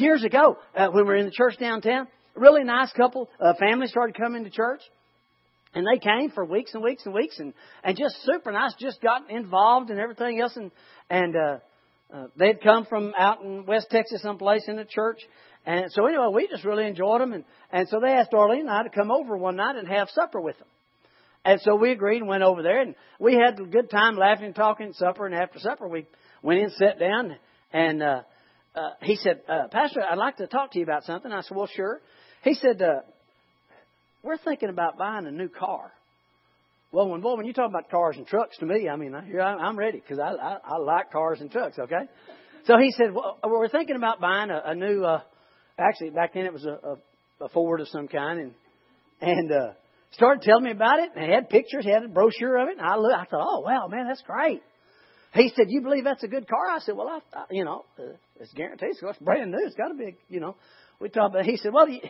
years ago uh, when we were in the church downtown. A really nice couple, uh, family started coming to church. And they came for weeks and weeks and weeks and, and just super nice, just got involved and everything else. And, and, uh, uh, they'd come from out in West Texas someplace in the church. And so anyway, we just really enjoyed them. And, and so they asked Arlene and I to come over one night and have supper with them. And so we agreed and went over there and we had a good time laughing and talking supper. And after supper, we went in, sat down and, uh, uh, he said, uh, Pastor, I'd like to talk to you about something. I said, well, sure. He said, uh, we're thinking about buying a new car. Well, when boy, when you talk about cars and trucks, to me, I mean, I'm ready because I, I I like cars and trucks. Okay, so he said, well, we're thinking about buying a, a new. Uh, actually, back then it was a, a, a Ford of some kind, and and uh, started telling me about it. And he had pictures, he had a brochure of it, and I looked. I thought, oh wow, man, that's great. He said, "You believe that's a good car?" I said, "Well, I, I you know, uh, it's guaranteed. So it's brand new. It's got to be, you know." We talked about. He said, "Well, you,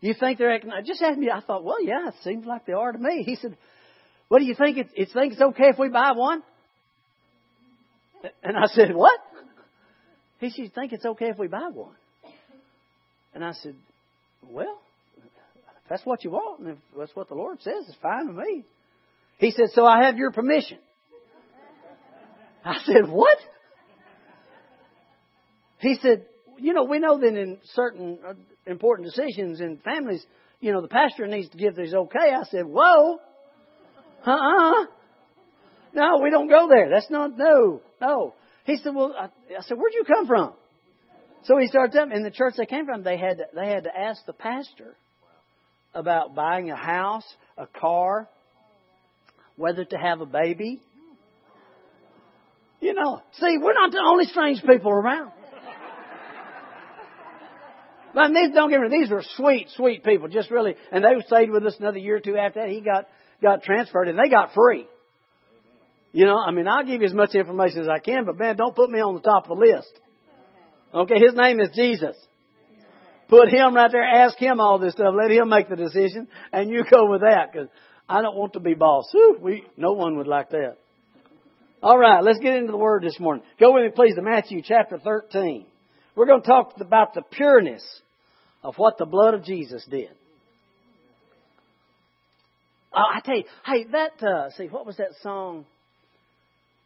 you think they're acting?" Just asked me. I thought, "Well, yeah, it seems like they are to me." He said, "What do you think? It, it think it's okay if we buy one?" And I said, "What?" He said, "You think it's okay if we buy one?" And I said, "Well, if that's what you want, and if that's what the Lord says, it's fine with me." He said, "So I have your permission." I said, What? He said, You know, we know that in certain uh, important decisions in families, you know, the pastor needs to give his okay. I said, Whoa. Uh uh-uh. uh No, we don't go there. That's not, no, no. He said, Well, I, I said, Where'd you come from? So he started telling me, in the church they came from, they had to, they had to ask the pastor about buying a house, a car, whether to have a baby, you know, see, we're not the only strange people around. But these, don't get me these were sweet, sweet people, just really, and they stayed with us another year or two after that. He got, got transferred and they got free. You know, I mean, I'll give you as much information as I can, but man, don't put me on the top of the list. Okay, his name is Jesus. Put him right there, ask him all this stuff, let him make the decision, and you go with that, because I don't want to be boss. Whew, we, no one would like that. All right, let's get into the Word this morning. Go with me, please, to Matthew chapter 13. We're going to talk about the pureness of what the blood of Jesus did. Oh, I tell you, hey, that, uh, see, what was that song?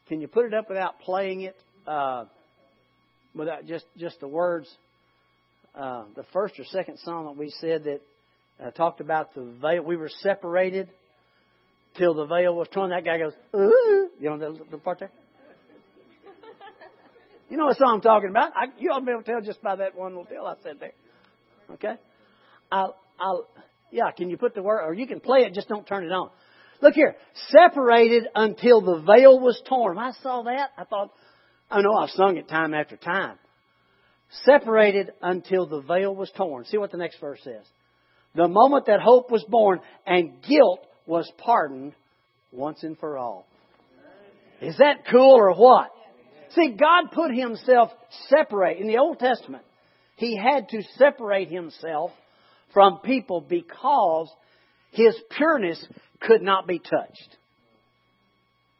Can you put it up without playing it? Uh, without just, just the words? Uh, the first or second song that we said that uh, talked about the veil. We were separated till the veil was torn. That guy goes, Ooh. you know the, the part there? You know what song I'm talking about? I, you ought to be able to tell just by that one little deal I said there. Okay? I'll, I'll, yeah, can you put the word, or you can play it, just don't turn it on. Look here. Separated until the veil was torn. When I saw that, I thought, I know I've sung it time after time. Separated until the veil was torn. See what the next verse says. The moment that hope was born and guilt was pardoned once and for all. Is that cool or what? See, God put Himself separate. In the Old Testament, He had to separate Himself from people because His pureness could not be touched.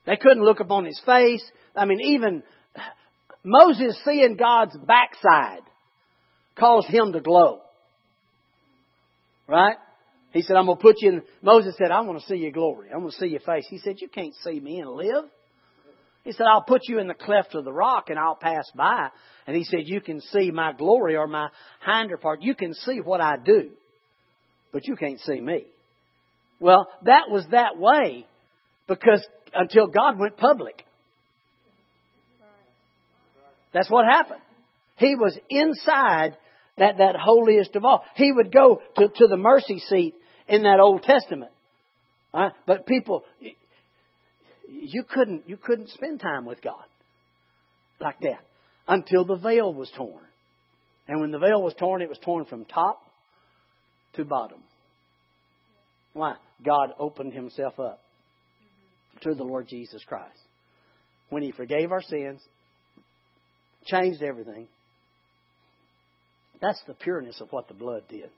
They couldn't look upon His face. I mean, even Moses seeing God's backside caused him to glow. Right? He said, I'm going to put you in. Moses said, I want to see your glory. I want to see your face. He said, You can't see me and live. He said, I'll put you in the cleft of the rock and I'll pass by. And he said, You can see my glory or my hinder part. You can see what I do, but you can't see me. Well, that was that way because until God went public. That's what happened. He was inside that, that holiest of all. He would go to, to the mercy seat in that Old Testament. Right? But people, you couldn't, you couldn't spend time with God like that until the veil was torn. And when the veil was torn, it was torn from top to bottom. Why? God opened himself up to the Lord Jesus Christ. When he forgave our sins, changed everything. That's the pureness of what the blood did.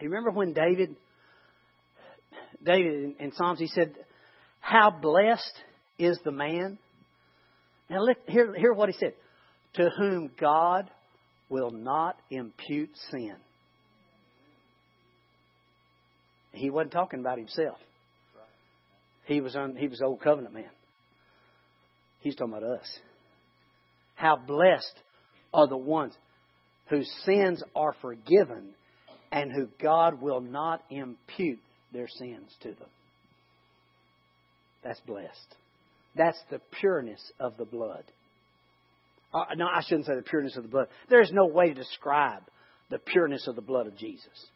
You remember when David, David in Psalms, he said, "How blessed is the man." Now look, hear, hear what he said: "To whom God will not impute sin. He wasn't talking about himself. He was on, he was old covenant man. He's talking about us. How blessed are the ones whose sins are forgiven and who God will not impute their sins to them. That's blessed. That's the pureness of the blood. Uh, no, I shouldn't say the pureness of the blood. There is no way to describe the pureness of the blood of Jesus.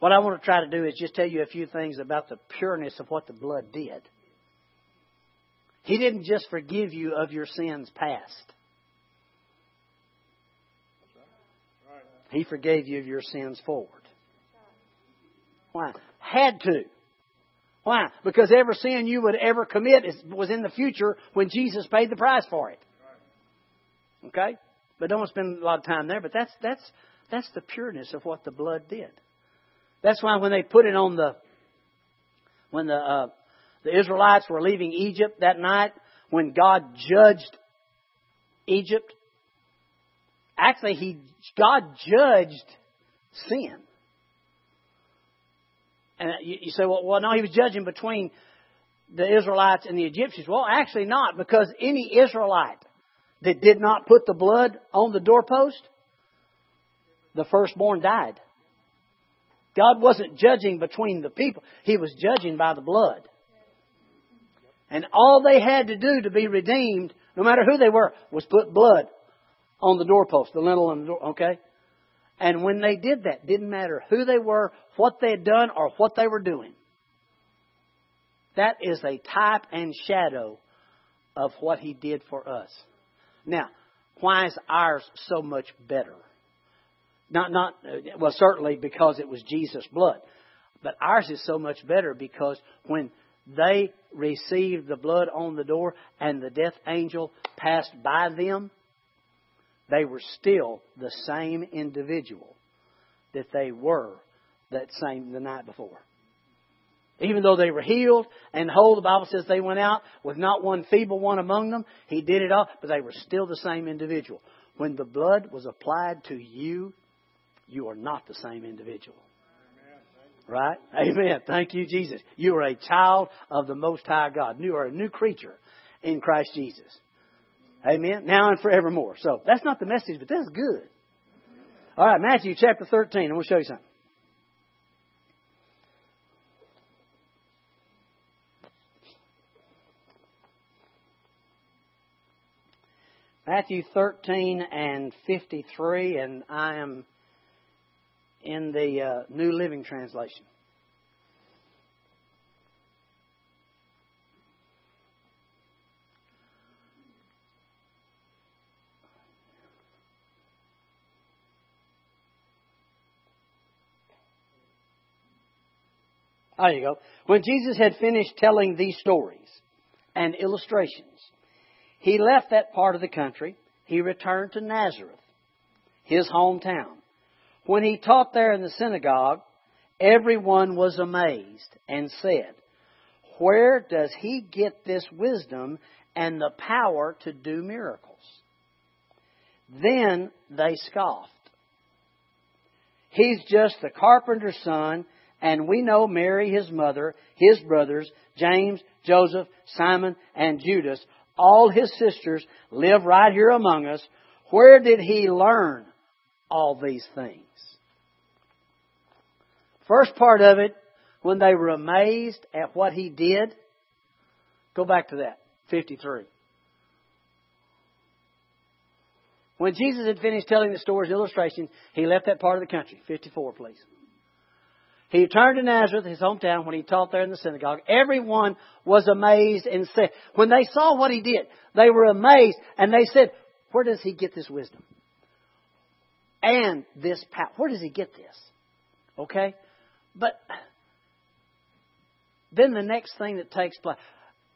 What I want to try to do is just tell you a few things about the pureness of what the blood did. He didn't just forgive you of your sins past. He forgave you of your sins forward. Why? Had to. Why? Because every sin you would ever commit was in the future when Jesus paid the price for it. Okay? But don't spend a lot of time there, but that's that's that's the pureness of what the blood did. That's why when they put it on the when the uh, the Israelites were leaving Egypt that night, when God judged Egypt, actually he God judged sin. And you, you say, well, well, no, he was judging between the Israelites and the Egyptians. Well, actually not, because any Israelite that did not put the blood on the doorpost, the firstborn died. God wasn't judging between the people. He was judging by the blood. And all they had to do to be redeemed, no matter who they were, was put blood on the doorpost, the lintel on the door, okay? And when they did that, didn't matter who they were, what they had done, or what they were doing. That is a type and shadow of what he did for us. Now, why is ours so much better? Not, not, uh, well, certainly because it was Jesus' blood. But ours is so much better because when they received the blood on the door and the death angel passed by them, they were still the same individual that they were that same the night before. Even though they were healed and whole, the Bible says they went out with not one feeble one among them. He did it all, but they were still the same individual. When the blood was applied to you, you are not the same individual. Right? Amen. Thank you, Jesus. You are a child of the Most High God. You are a new creature in Christ Jesus. Amen. Now and forevermore. So that's not the message, but that's good. All right, Matthew chapter 13. I'm going to show you something. Matthew 13 and 53, and I am in the uh, New Living Translation. There you go. When Jesus had finished telling these stories and illustrations, he left that part of the country. He returned to Nazareth, his hometown. When he taught there in the synagogue, everyone was amazed and said, Where does he get this wisdom and the power to do miracles? Then they scoffed. He's just the carpenter's son and we know Mary, his mother, his brothers, James, Joseph, Simon, and Judas, all his sisters live right here among us. Where did he learn all these things? First part of it, when they were amazed at what he did, go back to that, 53. When Jesus had finished telling the stories, and illustrations, he left that part of the country. 54, please. He returned to Nazareth, his hometown, when he taught there in the synagogue. Everyone was amazed and said, when they saw what he did, they were amazed and they said, where does he get this wisdom? And this power. Where does he get this? Okay? But then the next thing that takes place,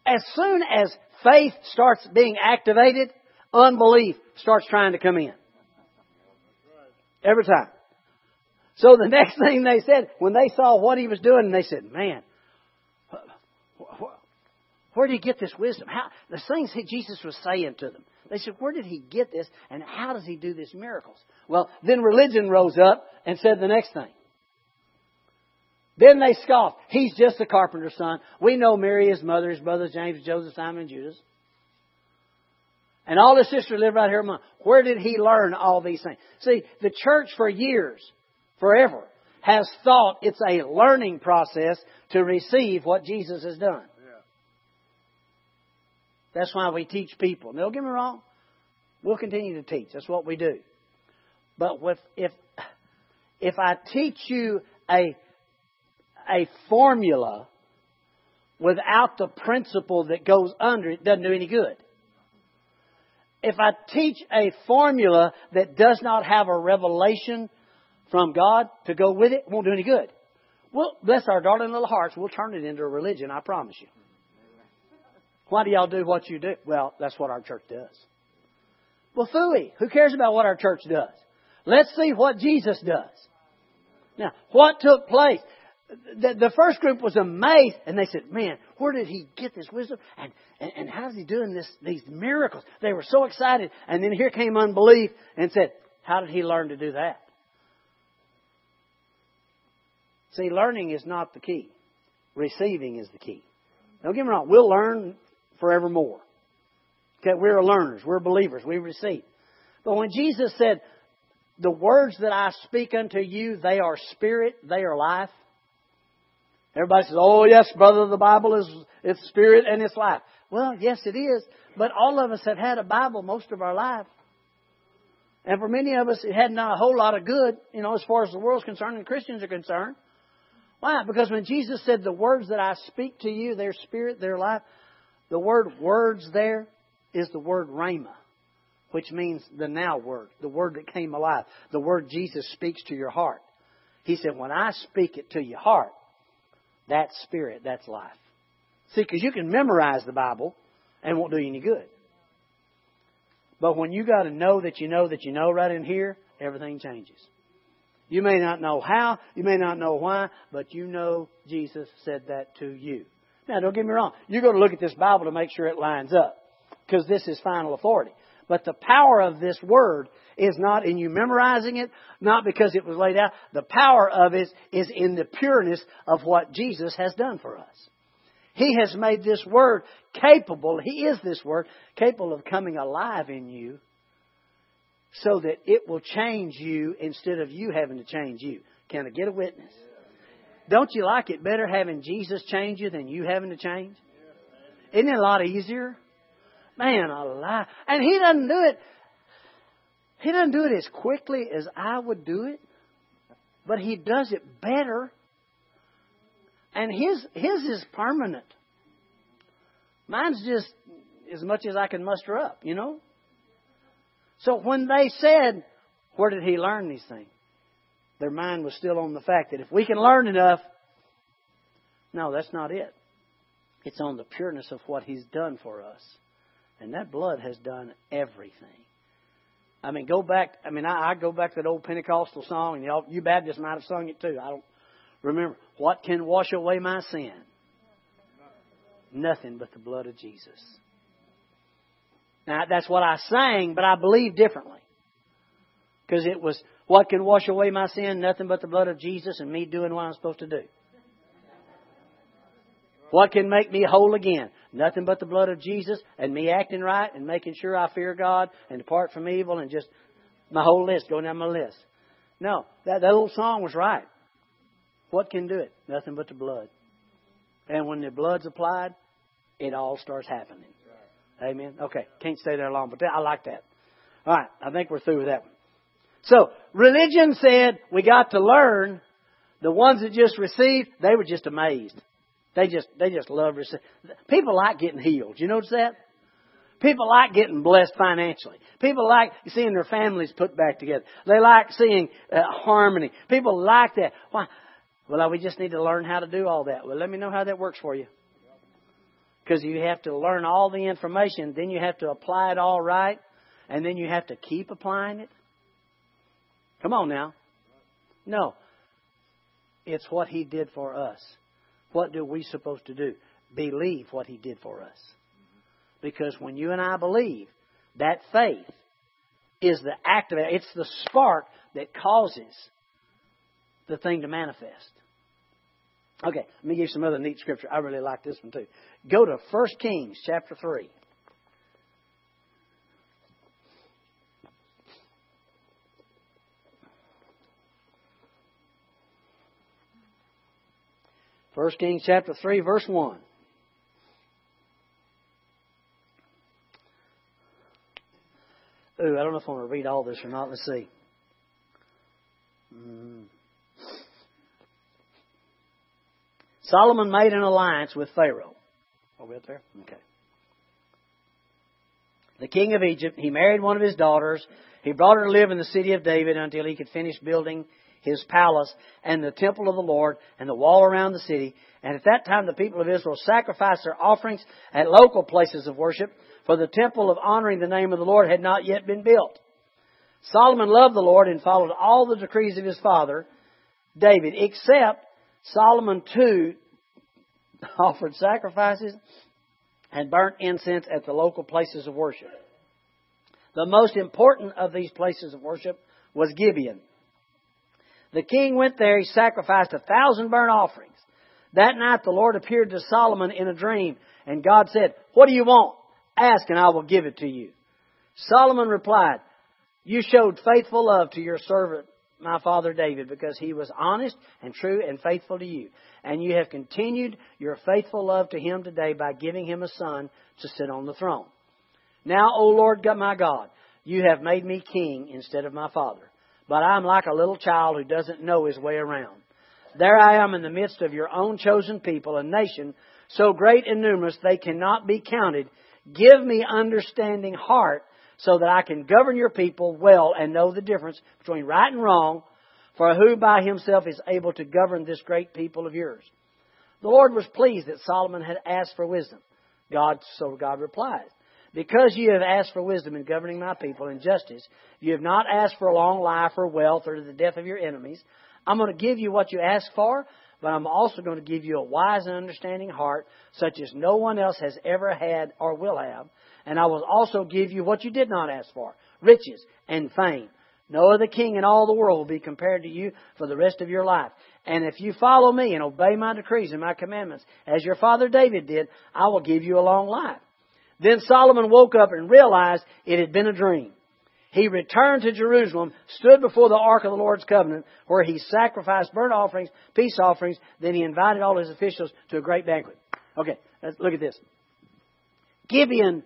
as soon as faith starts being activated, unbelief starts trying to come in. Every time. So the next thing they said, when they saw what he was doing, they said, man, where did he get this wisdom? How, the things that Jesus was saying to them, They said, where did he get this and how does he do these miracles? Well, then religion rose up and said the next thing. Then they scoffed. He's just a carpenter's son. We know Mary, his mother, his brothers, James, Joseph, Simon, and Judas. And all his sisters live right here among. Where did he learn all these things? See, the church for years, forever, has thought it's a learning process to receive what Jesus has done. That's why we teach people. Now, don't get me wrong. We'll continue to teach. That's what we do. But with, if if I teach you a a formula without the principle that goes under it, doesn't do any good. If I teach a formula that does not have a revelation from God to go with it, won't do any good. Well, bless our darling little hearts, we'll turn it into a religion, I promise you. Why do y'all do what you do? Well, that's what our church does. Well, fooey. Who cares about what our church does? Let's see what Jesus does. Now, what took place? The, the first group was amazed, and they said, "Man, where did he get this wisdom? And and, and how's he doing this? These miracles?" They were so excited, and then here came unbelief, and said, "How did he learn to do that?" See, learning is not the key. Receiving is the key. Don't get me wrong. We'll learn forevermore. Okay, we're learners. We're believers. We receive. But when Jesus said, the words that I speak unto you, they are spirit, they are life. Everybody says, oh yes, brother, the Bible is, it's spirit and it's life. Well, yes it is. But all of us have had a Bible most of our life. And for many of us, it had not a whole lot of good, you know, as far as the world's concerned and Christians are concerned. Why? Because when Jesus said, the words that I speak to you, they're spirit, they're life, the word words there is the word rhema, which means the now word, the word that came alive, the word Jesus speaks to your heart. He said, when I speak it to your heart, that's spirit, that's life. See, because you can memorize the Bible and won't do you any good. But when you got to know that you know that you know right in here, everything changes. You may not know how, you may not know why, but you know Jesus said that to you. Now, don't get me wrong. You're going to look at this Bible to make sure it lines up because this is final authority. But the power of this word is not in you memorizing it, not because it was laid out. The power of it is in the pureness of what Jesus has done for us. He has made this word capable, He is this word, capable of coming alive in you so that it will change you instead of you having to change you. Can I get a witness? Don't you like it better having Jesus change you than you having to change? Isn't it a lot easier? Man, alive. And he doesn't do it. He doesn't do it as quickly as I would do it, but he does it better. And his his is permanent. Mine's just as much as I can muster up, you know. So when they said, "Where did he learn these things?" their mind was still on the fact that if we can learn enough, no, that's not it. It's on the pureness of what He's done for us. And that blood has done everything. I mean, go back. I mean, I, I go back to that old Pentecostal song, and y'all, you Baptists might have sung it too. I don't remember. What can wash away my sin? Nothing but the blood of Jesus. Now, that's what I sang, but I believe differently. Because it was what can wash away my sin? Nothing but the blood of Jesus and me doing what I'm supposed to do. What can make me whole again? Nothing but the blood of Jesus and me acting right and making sure I fear God and depart from evil and just my whole list, going down my list. No, that, that little song was right. What can do it? Nothing but the blood. And when the blood's applied, it all starts happening. Amen. Okay, can't stay there long, but I like that. All right, I think we're through with that one. So, religion said we got to learn. The ones that just received, they were just amazed. They just, they just love receiving. People like getting healed. You notice that? People like getting blessed financially. People like seeing their families put back together. They like seeing uh, harmony. People like that. Why? Well, we just need to learn how to do all that. Well, let me know how that works for you. Because you have to learn all the information, then you have to apply it all right, and then you have to keep applying it. Come on now. No. It's what He did for us. What do we supposed to do? Believe what He did for us. Because when you and I believe, That faith is the activator. It's the spark that causes the thing to manifest. Okay, let me give you some other neat scripture. I really like this one too. Go to 1 Kings chapter 3. First Kings chapter 3, verse 1. Ooh, I don't know if I want to read all this or not. Let's see. Mm. Solomon made an alliance with Pharaoh. Are we up there? Okay. The king of Egypt, he married one of his daughters. He brought her to live in the city of David until he could finish building his palace and the temple of the Lord and the wall around the city. And at that time, the people of Israel sacrificed their offerings at local places of worship, for the temple of honoring the name of the Lord had not yet been built. Solomon loved the Lord and followed all the decrees of his father, David, except Solomon too offered sacrifices and burnt incense at the local places of worship. The most important of these places of worship was Gibeon. The king went there, he sacrificed a thousand burnt offerings. That night the Lord appeared to Solomon in a dream, and God said, What do you want? Ask, and I will give it to you. Solomon replied, You showed faithful love to your servant, my father David, because he was honest and true and faithful to you. And you have continued your faithful love to him today by giving him a son to sit on the throne. Now, O Lord God, my God, you have made me king instead of my father but I'm like a little child who doesn't know his way around. There I am in the midst of your own chosen people, a nation so great and numerous they cannot be counted. Give me understanding heart so that I can govern your people well and know the difference between right and wrong, for who by himself is able to govern this great people of yours? The Lord was pleased that Solomon had asked for wisdom. God, so God replied, because you have asked for wisdom in governing my people and justice, you have not asked for a long life or wealth or the death of your enemies. I'm going to give you what you ask for, but I'm also going to give you a wise and understanding heart, such as no one else has ever had or will have. And I will also give you what you did not ask for riches and fame. No other king in all the world will be compared to you for the rest of your life. And if you follow me and obey my decrees and my commandments, as your father David did, I will give you a long life. Then Solomon woke up and realized it had been a dream. He returned to Jerusalem, stood before the ark of the Lord's covenant, where he sacrificed burnt offerings, peace offerings. Then he invited all his officials to a great banquet. Okay, let's look at this. Gibeon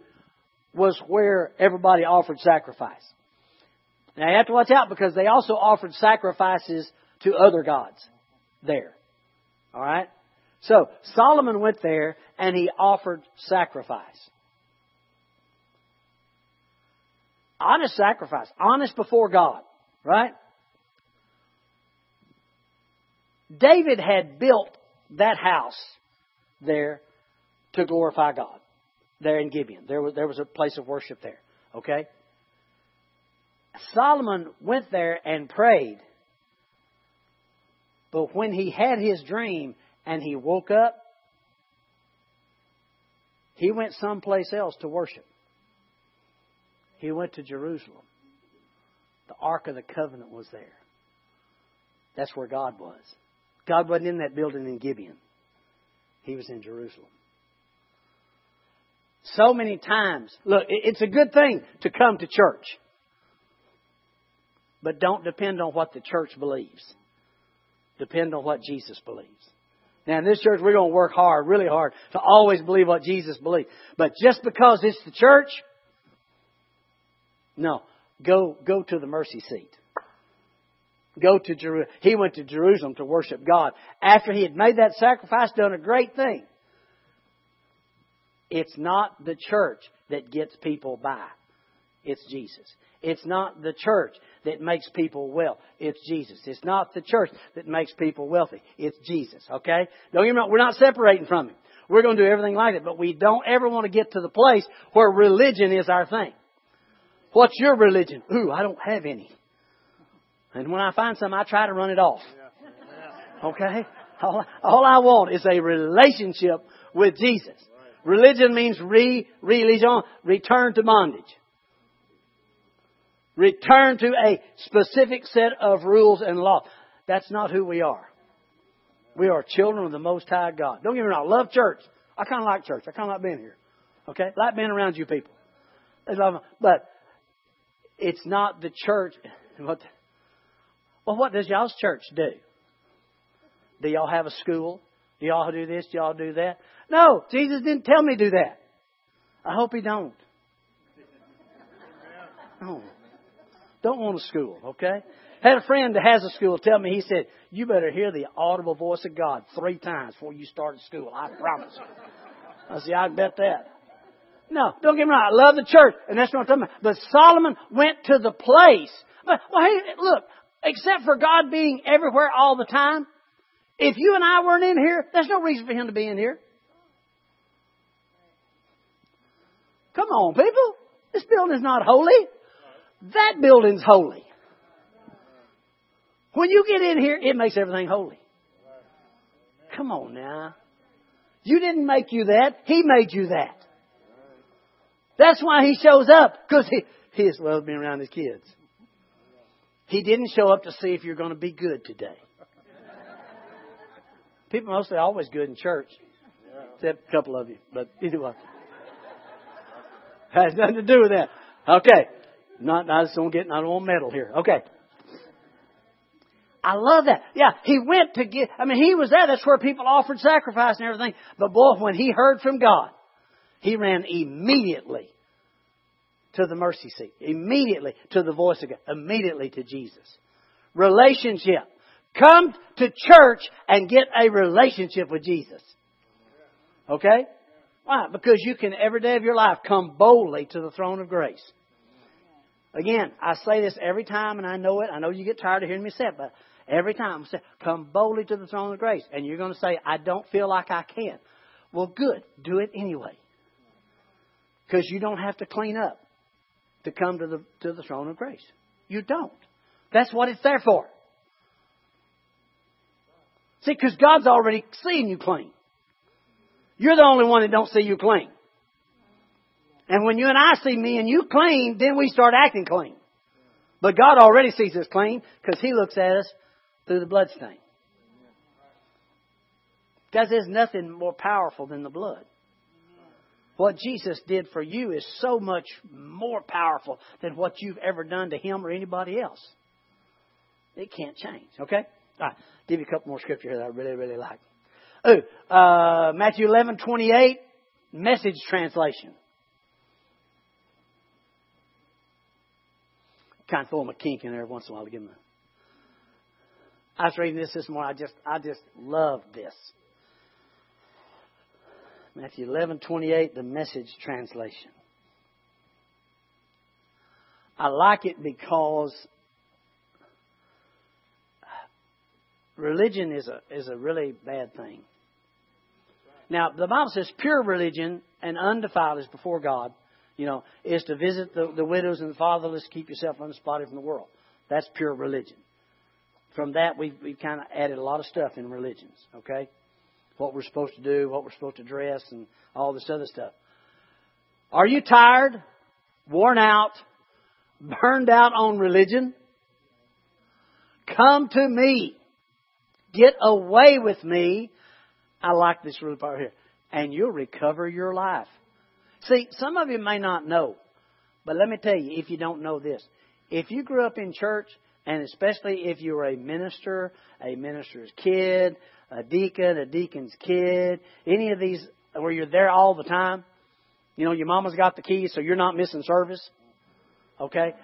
was where everybody offered sacrifice. Now you have to watch out because they also offered sacrifices to other gods there. Alright? So Solomon went there and he offered sacrifice. honest sacrifice, honest before God, right? David had built that house there to glorify God, there in Gibeon. There was, there was a place of worship there, okay? Solomon went there and prayed. But when he had his dream and he woke up, he went someplace else to worship. He went to Jerusalem. The Ark of the Covenant was there. That's where God was. God wasn't in that building in Gibeon. He was in Jerusalem. So many times, look, it's a good thing to come to church. But don't depend on what the church believes. Depend on what Jesus believes. Now in this church, we're going to work hard, really hard, to always believe what Jesus believes. But just because it's the church, no. Go, go to the mercy seat. Go to Jerusalem. He went to Jerusalem to worship God. After he had made that sacrifice, done a great thing. It's not the church that gets people by. It's Jesus. It's not the church that makes people well. It's Jesus. It's not the church that makes people wealthy. It's Jesus. Okay? Don't get me wrong. We're not separating from Him. We're going to do everything like it, but we don't ever want to get to the place where religion is our thing. What's your religion? Ooh, I don't have any. And when I find some, I try to run it off. Okay? All, all I want is a relationship with Jesus. Religion means re, religion, return to bondage. Return to a specific set of rules and law. That's not who we are. We are children of the Most High God. Don't get me wrong. I love church. I kind of like church. I kind of like being here. Okay? Like being around you people. But it's not the church. What, well, what does y'all's church do? Do y'all have a school? Do y'all do this? Do y'all do that? No, Jesus didn't tell me to do that. I hope he don't. No. Oh. Don't want a school, okay? Had a friend that has a school tell me, he said, you better hear the audible voice of God three times before you start school. I promise you. I said, I bet that. No, don't get me wrong. I love the church, and that's what I'm talking about. But Solomon went to the place. But, well, hey, look, except for God being everywhere all the time, if you and I weren't in here, there's no reason for him to be in here. Come on, people. This building's not holy. That building's holy. When you get in here, it makes everything holy. Come on now. You didn't make you that. He made you that. That's why he shows up. Because he, he is well being around his kids. He didn't show up to see if you're going to be good today. People mostly always good in church. Except a couple of you. But anyway. Has nothing to do with that. Okay. Not, I just don't get, I don't want metal here. Okay. I love that. Yeah, he went to get, I mean, he was there. That's where people offered sacrifice and everything. But boy, when he heard from God, he ran immediately to the mercy seat, immediately to the voice of God, immediately to Jesus. Relationship. Come to church and get a relationship with Jesus. Okay? Why? Because you can every day of your life come boldly to the throne of grace. Again, I say this every time and I know it. I know you get tired of hearing me say it, but Every time, I say, come boldly to the throne of grace. And you're going to say, I don't feel like I can. Well, good. Do it anyway. Because you don't have to clean up to come to the, to the throne of grace. You don't. That's what it's there for. See, because God's already seen you clean. You're the only one that don't see you clean. And when you and I see me and you clean, then we start acting clean. But God already sees us clean because He looks at us through the bloodstain. Guys, there's nothing more powerful than the blood. What Jesus did for you is so much more powerful than what you've ever done to him or anybody else. It can't change, okay? All right, give you a couple more scripture here that I really, really like. Oh, uh, Matthew 11, 28, message translation. Kind of throw them a kink in there once in a while to give them a I was reading this this morning. I just, I just love this. Matthew 11:28, the Message translation. I like it because religion is a is a really bad thing. Now, the Bible says pure religion and undefiled is before God, you know, is to visit the, the widows and the fatherless, keep yourself unspotted from the world. That's pure religion from that, we've, we've kind of added a lot of stuff in religions, okay? What we're supposed to do, what we're supposed to dress, and all this other stuff. Are you tired, worn out, burned out on religion? Come to me. Get away with me. I like this really part here. And you'll recover your life. See, some of you may not know, but let me tell you, if you don't know this, if you grew up in church and especially if you're a minister, a minister's kid, a deacon, a deacon's kid, any of these where you're there all the time. You know, your mama's got the keys, so you're not missing service. Okay?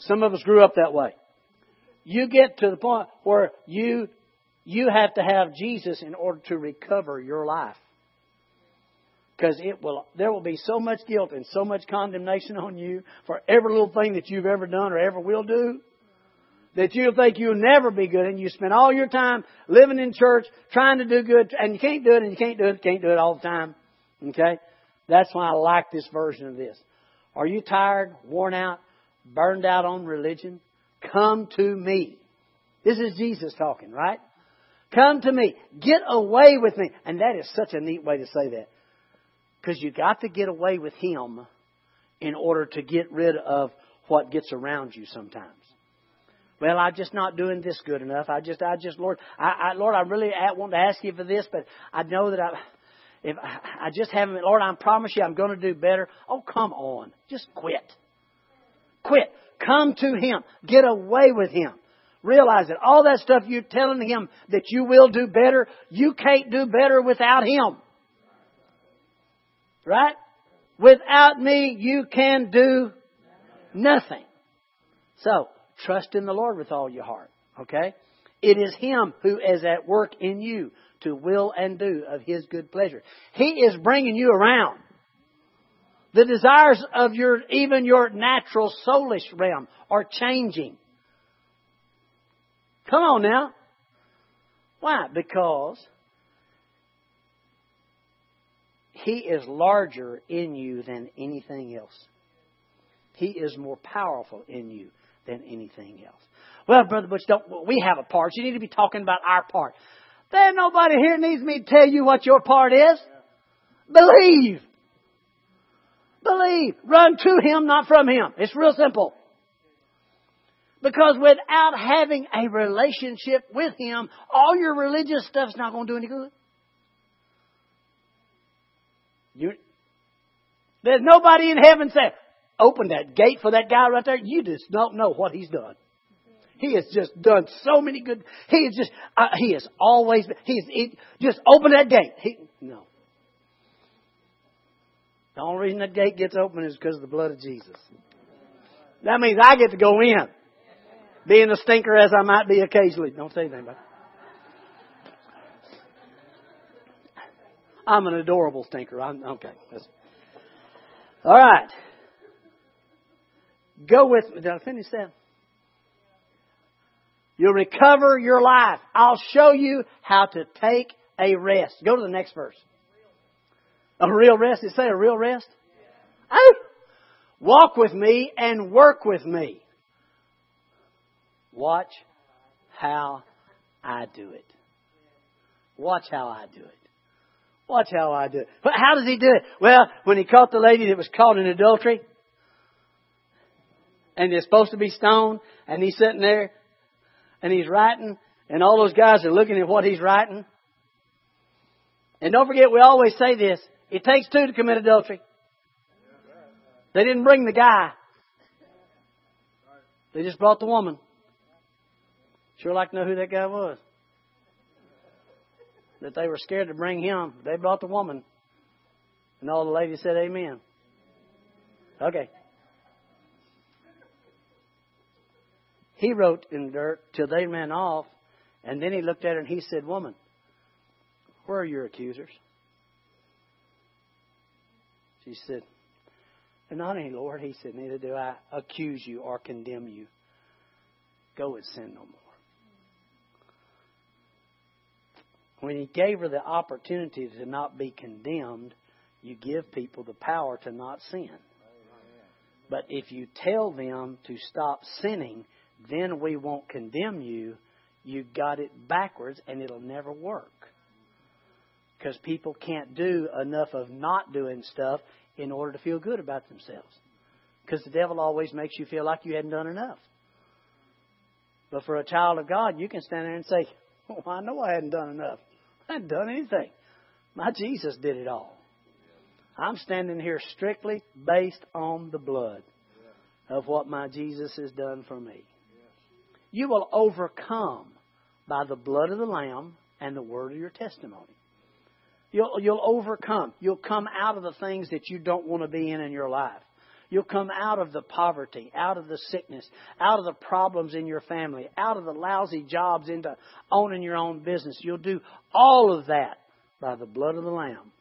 Some of us grew up that way. You get to the point where you you have to have Jesus in order to recover your life. Because it will there will be so much guilt and so much condemnation on you for every little thing that you've ever done or ever will do that you'll think you'll never be good and you spend all your time living in church trying to do good and you can't do it and you can't do it can't do it all the time. Okay? That's why i like this version of this. Are you tired worn out burned out on religion? Come to me. This is jesus talking right come to me get away with me and that is such a neat way to say that because you got to get away with him in order to get rid of what gets around you sometimes. Well, I'm just not doing this good enough. I just, I just, Lord, I, I Lord, I really want to ask you for this, but I know that I, if I I just haven't, Lord, I promise you I'm going to do better. Oh, come on. Just quit. Quit. Come to Him. Get away with Him. Realize that all that stuff you're telling Him that you will do better, you can't do better without Him. Right? Without me, you can do nothing. So, trust in the Lord with all your heart. Okay? It is Him who is at work in you to will and do of His good pleasure. He is bringing you around. The desires of your, even your natural soulish realm are changing. Come on now. Why? Because He is larger in you than anything else. He is more powerful in you than anything else. Well, Brother Butch, don't, we have a part. You need to be talking about our part. There's nobody here needs me to tell you what your part is. Believe. Believe. Run to Him, not from Him. It's real simple. Because without having a relationship with Him, all your religious stuff's not going to do any good. You, there's nobody in heaven saying, open that gate for that guy right there. You just don't know what he's done. He has just done so many good. He is just. Uh, he has always. Been, he's he, just open that gate. He, no. The only reason that gate gets open is because of the blood of Jesus. That means I get to go in, being a stinker as I might be occasionally. Don't say anything about it. I'm an adorable stinker. I'm okay. That's, all right. Go with me. Did I finish that? You'll recover your life. I'll show you how to take a rest. Go to the next verse. A real rest? Did it say a real rest? Oh! Walk with me and work with me. Watch how I do it. Watch how I do it. Watch how I do it. But how does he do it? Well, when he caught the lady that was caught in adultery, and they're supposed to be stoned, and he's sitting there and he's writing, and all those guys are looking at what he's writing. And don't forget, we always say this it takes two to commit adultery. They didn't bring the guy, they just brought the woman. Sure like to know who that guy was. That they were scared to bring him. They brought the woman. And all the ladies said amen. Okay. He wrote in dirt till they ran off, and then he looked at her and he said, Woman, where are your accusers? She said, Not any, Lord. He said, Neither do I accuse you or condemn you. Go and sin no more. When he gave her the opportunity to not be condemned, you give people the power to not sin. But if you tell them to stop sinning, then we won't condemn you. You got it backwards and it'll never work. Because people can't do enough of not doing stuff in order to feel good about themselves. Because the devil always makes you feel like you hadn't done enough. But for a child of God, you can stand there and say, I know I hadn't done enough. Hadn't done anything. My Jesus did it all. I'm standing here strictly based on the blood of what my Jesus has done for me. You will overcome by the blood of the Lamb and the word of your testimony. You'll, you'll overcome. You'll come out of the things that you don't want to be in in your life. You'll come out of the poverty, out of the sickness, out of the problems in your family, out of the lousy jobs into owning your own business. You'll do all of that by the blood of the Lamb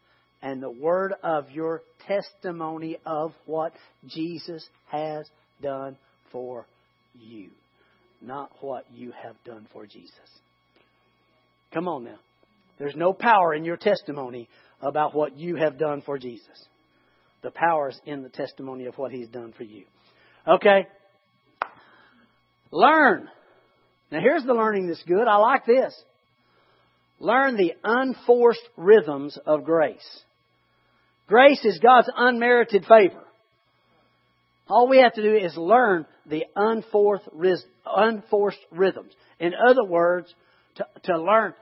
and the word of your testimony of what Jesus has done for you not what you have done for Jesus. Come on now. There's no power in your testimony about what you have done for Jesus. The power's in the testimony of what He's done for you. Okay? Learn. Now here's the learning that's good. I like this. Learn the unforced rhythms of grace. Grace is God's unmerited favor. All we have to do is learn the unforced, rhythms. In other words, to, to learn,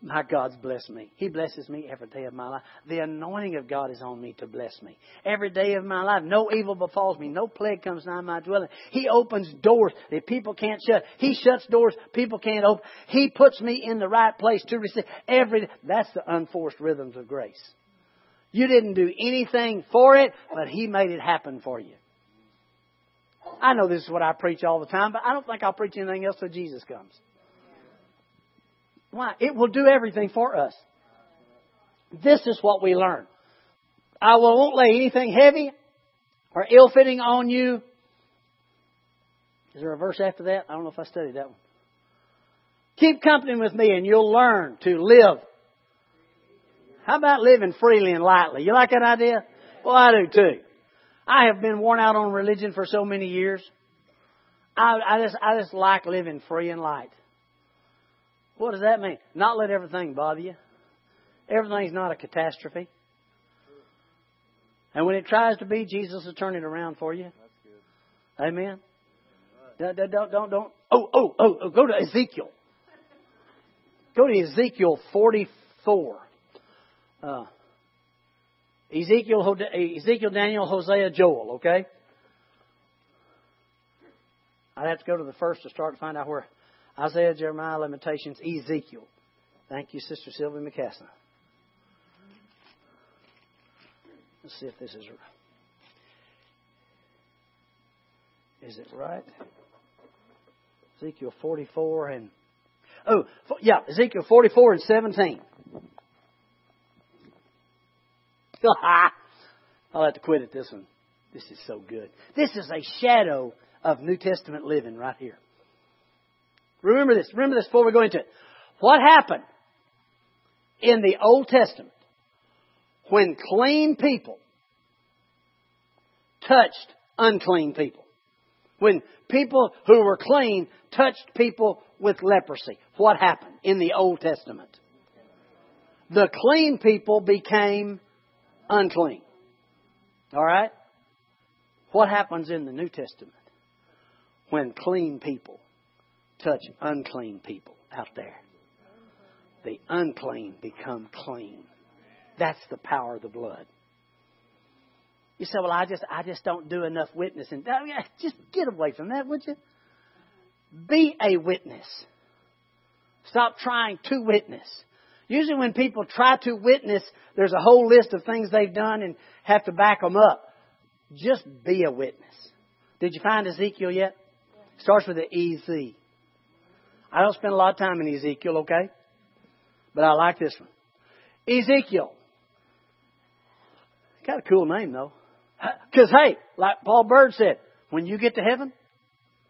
my God's blessed me. He blesses me every day of my life. The anointing of God is on me to bless me. Every day of my life, no evil befalls me. No plague comes nigh my dwelling. He opens doors that people can't shut. He shuts doors people can't open. He puts me in the right place to receive every, that's the unforced rhythms of grace. You didn't do anything for it, but He made it happen for you. I know this is what I preach all the time, but I don't think I'll preach anything else till Jesus comes. Why? It will do everything for us. This is what we learn. I won't lay anything heavy or ill fitting on you. Is there a verse after that? I don't know if I studied that one. Keep company with me and you'll learn to live. How about living freely and lightly? You like that idea? Well, I do too. I have been worn out on religion for so many years. I, I just I just like living free and light. What does that mean? Not let everything bother you. Everything's not a catastrophe. And when it tries to be, Jesus will turn it around for you. Amen. Don't, don't, don't, don't. Oh, oh, oh, oh, go to Ezekiel. Go to Ezekiel 44. Uh, Ezekiel, Ezekiel, Daniel, Hosea, Joel, okay? I'd have to go to the first to start to find out where Isaiah, Jeremiah, Lamentations, Ezekiel. Thank you, Sister Sylvia McCaslin. Let's see if this is right. Is it right? Ezekiel 44 and. Oh, yeah, Ezekiel 44 and 17. I'll have to quit at this one. This is so good. This is a shadow of New Testament living right here. Remember this. Remember this before we go into it. What happened in the Old Testament when clean people touched unclean people? When people who were clean touched people with leprosy. What happened in the Old Testament? The clean people became unclean. All right? What happens in the New Testament when clean people touch unclean people out there? The unclean become clean. That's the power of the blood. You say, "Well, I just I just don't do enough witnessing." Oh, just get away from that, would you? Be a witness. Stop trying to witness. Usually when people try to witness, there's a whole list of things they've done and have to back them up. Just be a witness. Did you find Ezekiel yet? Starts with the EZ. I don't spend a lot of time in Ezekiel, okay? But I like this one. Ezekiel. Got a cool name though. Because hey, like Paul Bird said, when you get to heaven,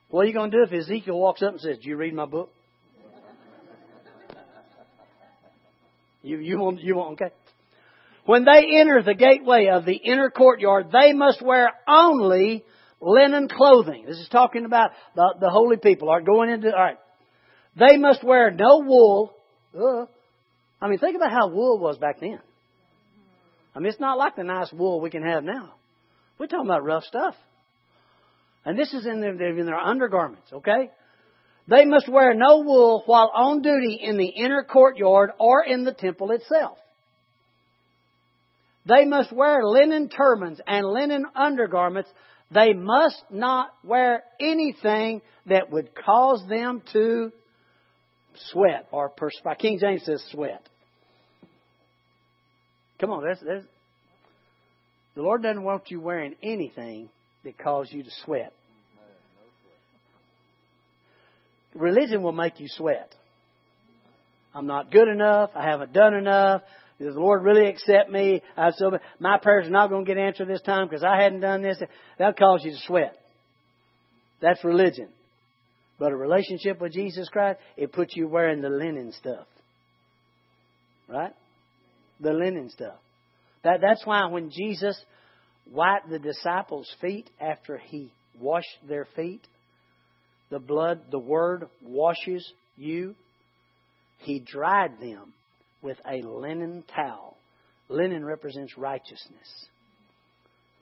what are you going to do if Ezekiel walks up and says, "Do you read my book?" You, you won't, you won't, okay? When they enter the gateway of the inner courtyard, they must wear only linen clothing. This is talking about the, the holy people. All right, going into, alright. They must wear no wool. I mean, think about how wool was back then. I mean, it's not like the nice wool we can have now. We're talking about rough stuff. And this is in their, in their undergarments, okay? They must wear no wool while on duty in the inner courtyard or in the temple itself. They must wear linen turbans and linen undergarments. They must not wear anything that would cause them to sweat or perspire. King James says sweat. Come on, there's, there's, the Lord doesn't want you wearing anything that causes you to sweat. religion will make you sweat. I'm not good enough. I haven't done enough. Does the Lord really accept me? I so my prayers are not going to get answered this time because I hadn't done this. That'll cause you to sweat. That's religion. But a relationship with Jesus Christ, it puts you wearing the linen stuff. Right? The linen stuff. That, that's why when Jesus wiped the disciples' feet after he washed their feet, the blood, the Word washes you. He dried them with a linen towel. Linen represents righteousness.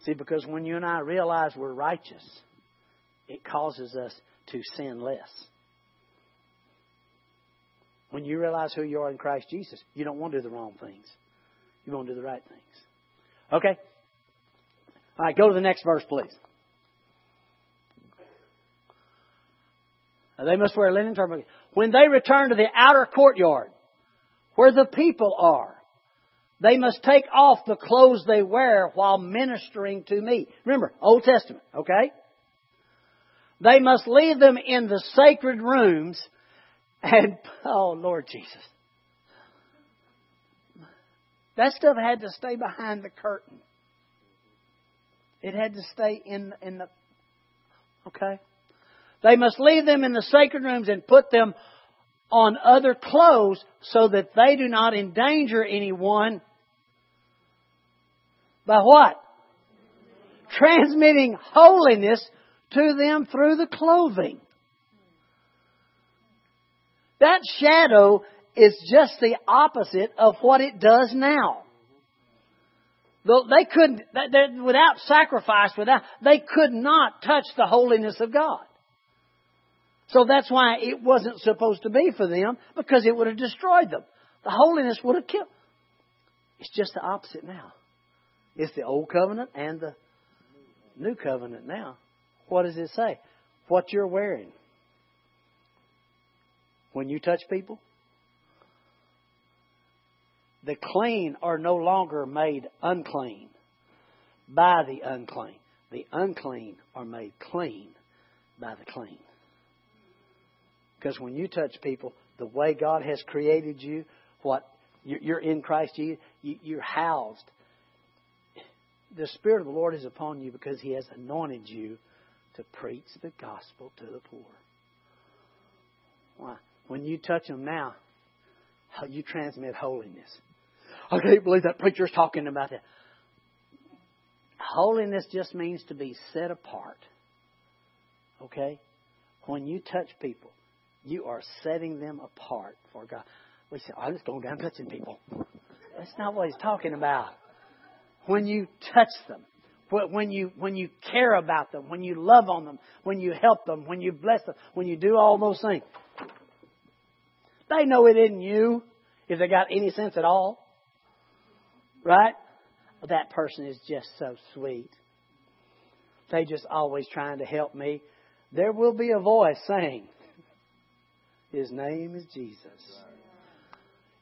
See, because when you and I realize we're righteous, it causes us to sin less. When you realize who you are in Christ Jesus, you don't want to do the wrong things. You want to do the right things. Okay? All right, go to the next verse, please. They must wear linen turban. When they return to the outer courtyard, where the people are, they must take off the clothes they wear while ministering to me. Remember, Old Testament, okay? They must leave them in the sacred rooms and, oh Lord Jesus. That stuff had to stay behind the curtain. It had to stay in, in the, okay? They must leave them in the sacred rooms and put them on other clothes so that they do not endanger anyone by what? Transmitting holiness to them through the clothing. That shadow is just the opposite of what it does now. They couldn't, without sacrifice, without, they could not touch the holiness of God. So that's why it wasn't supposed to be for them, because it would have destroyed them. The holiness would have killed. It's just the opposite now. It's the old covenant and the new covenant now. What does it say? What you're wearing. When you touch people, the clean are no longer made unclean by the unclean. The unclean are made clean by the clean. Because when you touch people, the way God has created you, what you're in Christ you're housed. The Spirit of the Lord is upon you because He has anointed you to preach the gospel to the poor. Why? When you touch them now, you transmit holiness. I can't believe that preacher's talking about that. Holiness just means to be set apart. Okay? When you touch people, you are setting them apart for God. We say, I'm just going down touching people. That's not what he's talking about. When you touch them, when you when you care about them, when you love on them, when you help them, when you bless them, when you do all those things, they know it isn't you if they got any sense at all. Right? That person is just so sweet. They just always trying to help me. There will be a voice saying, His name is Jesus.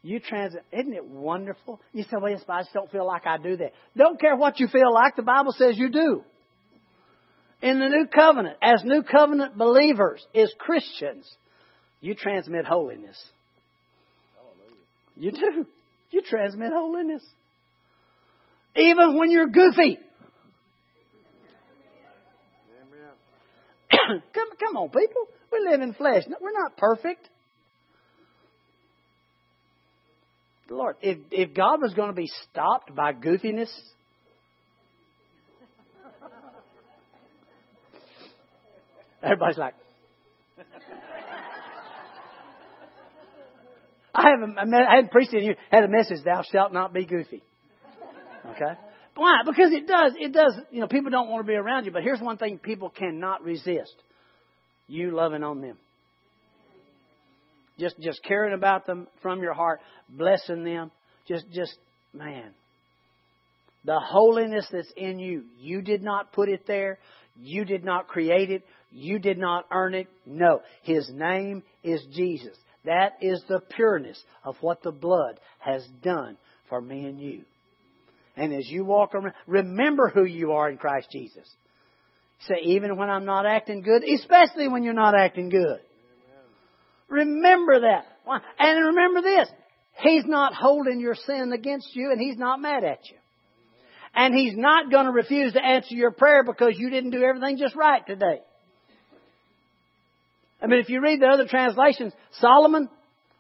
You transit, isn't it wonderful? You say, well, yes, I just don't feel like I do that. Don't care what you feel like, the Bible says you do. In the new covenant, as new covenant believers, as Christians, you transmit holiness. You do. You transmit holiness. Even when you're goofy. come, come on, people. We live in flesh. We're not perfect. Lord, if, if God was going to be stopped by goofiness, everybody's like, I haven't, I hadn't preached. You had a message, "Thou shalt not be goofy." Okay? Why? Because it does. It does. You know, people don't want to be around you. But here's one thing people cannot resist: you loving on them. Just, just caring about them from your heart, blessing them. Just, just, man. The holiness that's in you, you did not put it there. You did not create it. You did not earn it. No. His name is Jesus. That is the pureness of what the blood has done for me and you. And as you walk around, remember who you are in Christ Jesus. Say, even when I'm not acting good, especially when you're not acting good. Remember that. And remember this. He's not holding your sin against you and He's not mad at you. And He's not going to refuse to answer your prayer because you didn't do everything just right today. I mean, if you read the other translations, Solomon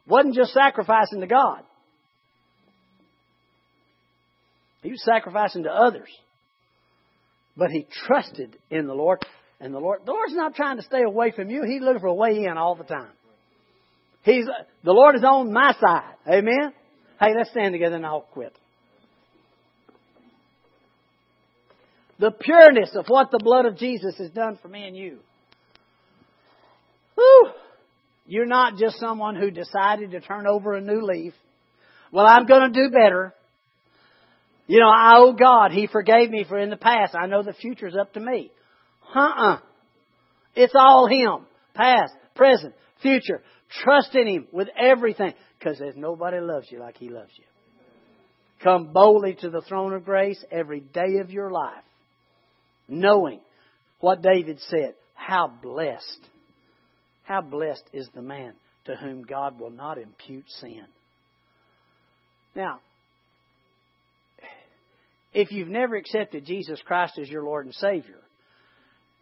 wasn't just sacrificing to God. He was sacrificing to others. But he trusted in the Lord. And the Lord, the Lord's not trying to stay away from you. He's looking for a way in all the time. He's, the Lord is on my side. Amen? Hey, let's stand together and I'll quit. The pureness of what the blood of Jesus has done for me and you. Whew. You're not just someone who decided to turn over a new leaf. Well, I'm going to do better. You know, I owe God. He forgave me for in the past. I know the future's up to me. Uh-uh. It's all Him. Past, present, future. Trust in Him with everything. Because there's nobody loves you like He loves you. Come boldly to the throne of grace every day of your life. Knowing what David said. How blessed. How blessed is the man to whom God will not impute sin. Now, if you've never accepted Jesus Christ as your Lord and Savior,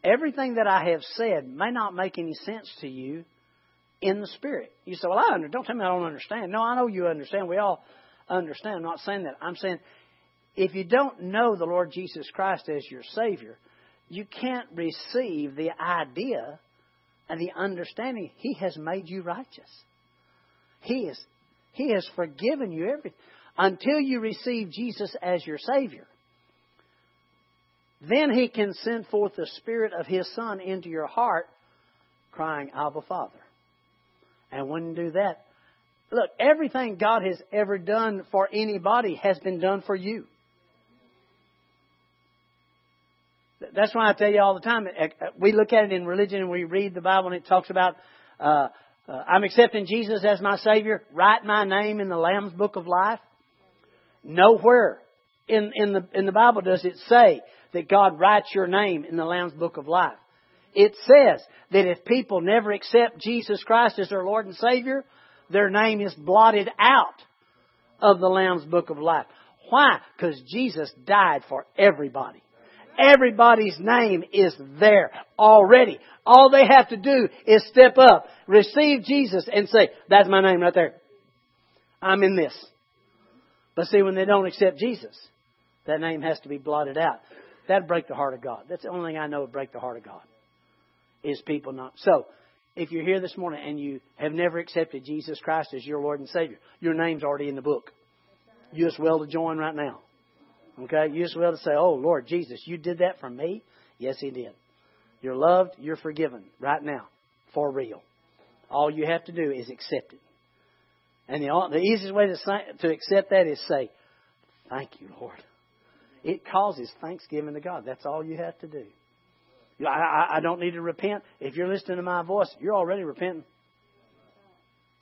everything that I have said may not make any sense to you in the Spirit. You say, Well, I under, don't tell me I don't understand. No, I know you understand. We all understand. I'm not saying that. I'm saying if you don't know the Lord Jesus Christ as your Savior, you can't receive the idea and the understanding He has made you righteous. He is He has forgiven you everything until you receive Jesus as your Savior. Then He can send forth the Spirit of His Son into your heart, crying, Abba, Father. And you do that, look, everything God has ever done for anybody has been done for you. That's why I tell you all the time. We look at it in religion and we read the Bible and it talks about uh, uh, I'm accepting Jesus as my Savior. Write my name in the Lamb's Book of Life. Nowhere in, in, the, in the Bible does it say that God writes your name in the Lamb's Book of Life. It says that if people never accept Jesus Christ as their Lord and Savior, their name is blotted out of the Lamb's Book of Life. Why? Because Jesus died for everybody. Everybody's name is there already. All they have to do is step up, receive Jesus, and say, That's my name right there. I'm in this. But see, when they don't accept Jesus, that name has to be blotted out. That'd break the heart of God. That's the only thing I know would break the heart of God. Is people not. So, if you're here this morning and you have never accepted Jesus Christ as your Lord and Savior, your name's already in the book. You as well to join right now. Okay? You as well to say, Oh, Lord Jesus, you did that for me? Yes, He did. You're loved, you're forgiven right now. For real. All you have to do is accept it. And the, the easiest way to, say, to accept that is say, Thank you, Lord. It causes thanksgiving to God. That's all you have to do. I, I, I don't need to repent. If you're listening to my voice, you're already repenting.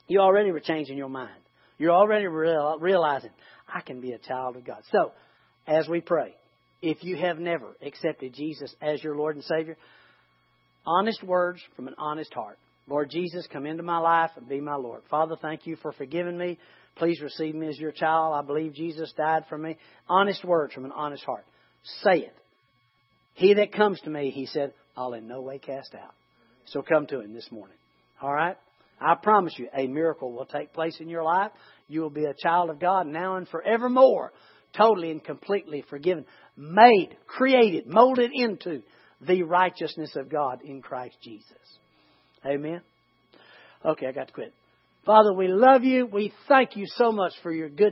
You already were changing your mind. You're already real, realizing I can be a child of God. So, as we pray, if you have never accepted Jesus as your Lord and Savior, honest words from an honest heart. Lord Jesus, come into my life and be my Lord. Father, thank you for forgiving me. Please receive me as your child. I believe Jesus died for me. Honest words from an honest heart. Say it. He that comes to me, he said, I'll in no way cast out. So come to him this morning. All right? I promise you, a miracle will take place in your life. You will be a child of God now and forevermore, totally and completely forgiven, made, created, molded into the righteousness of God in Christ Jesus. Amen. Okay, I got to quit. Father, we love you. We thank you so much for your goodness.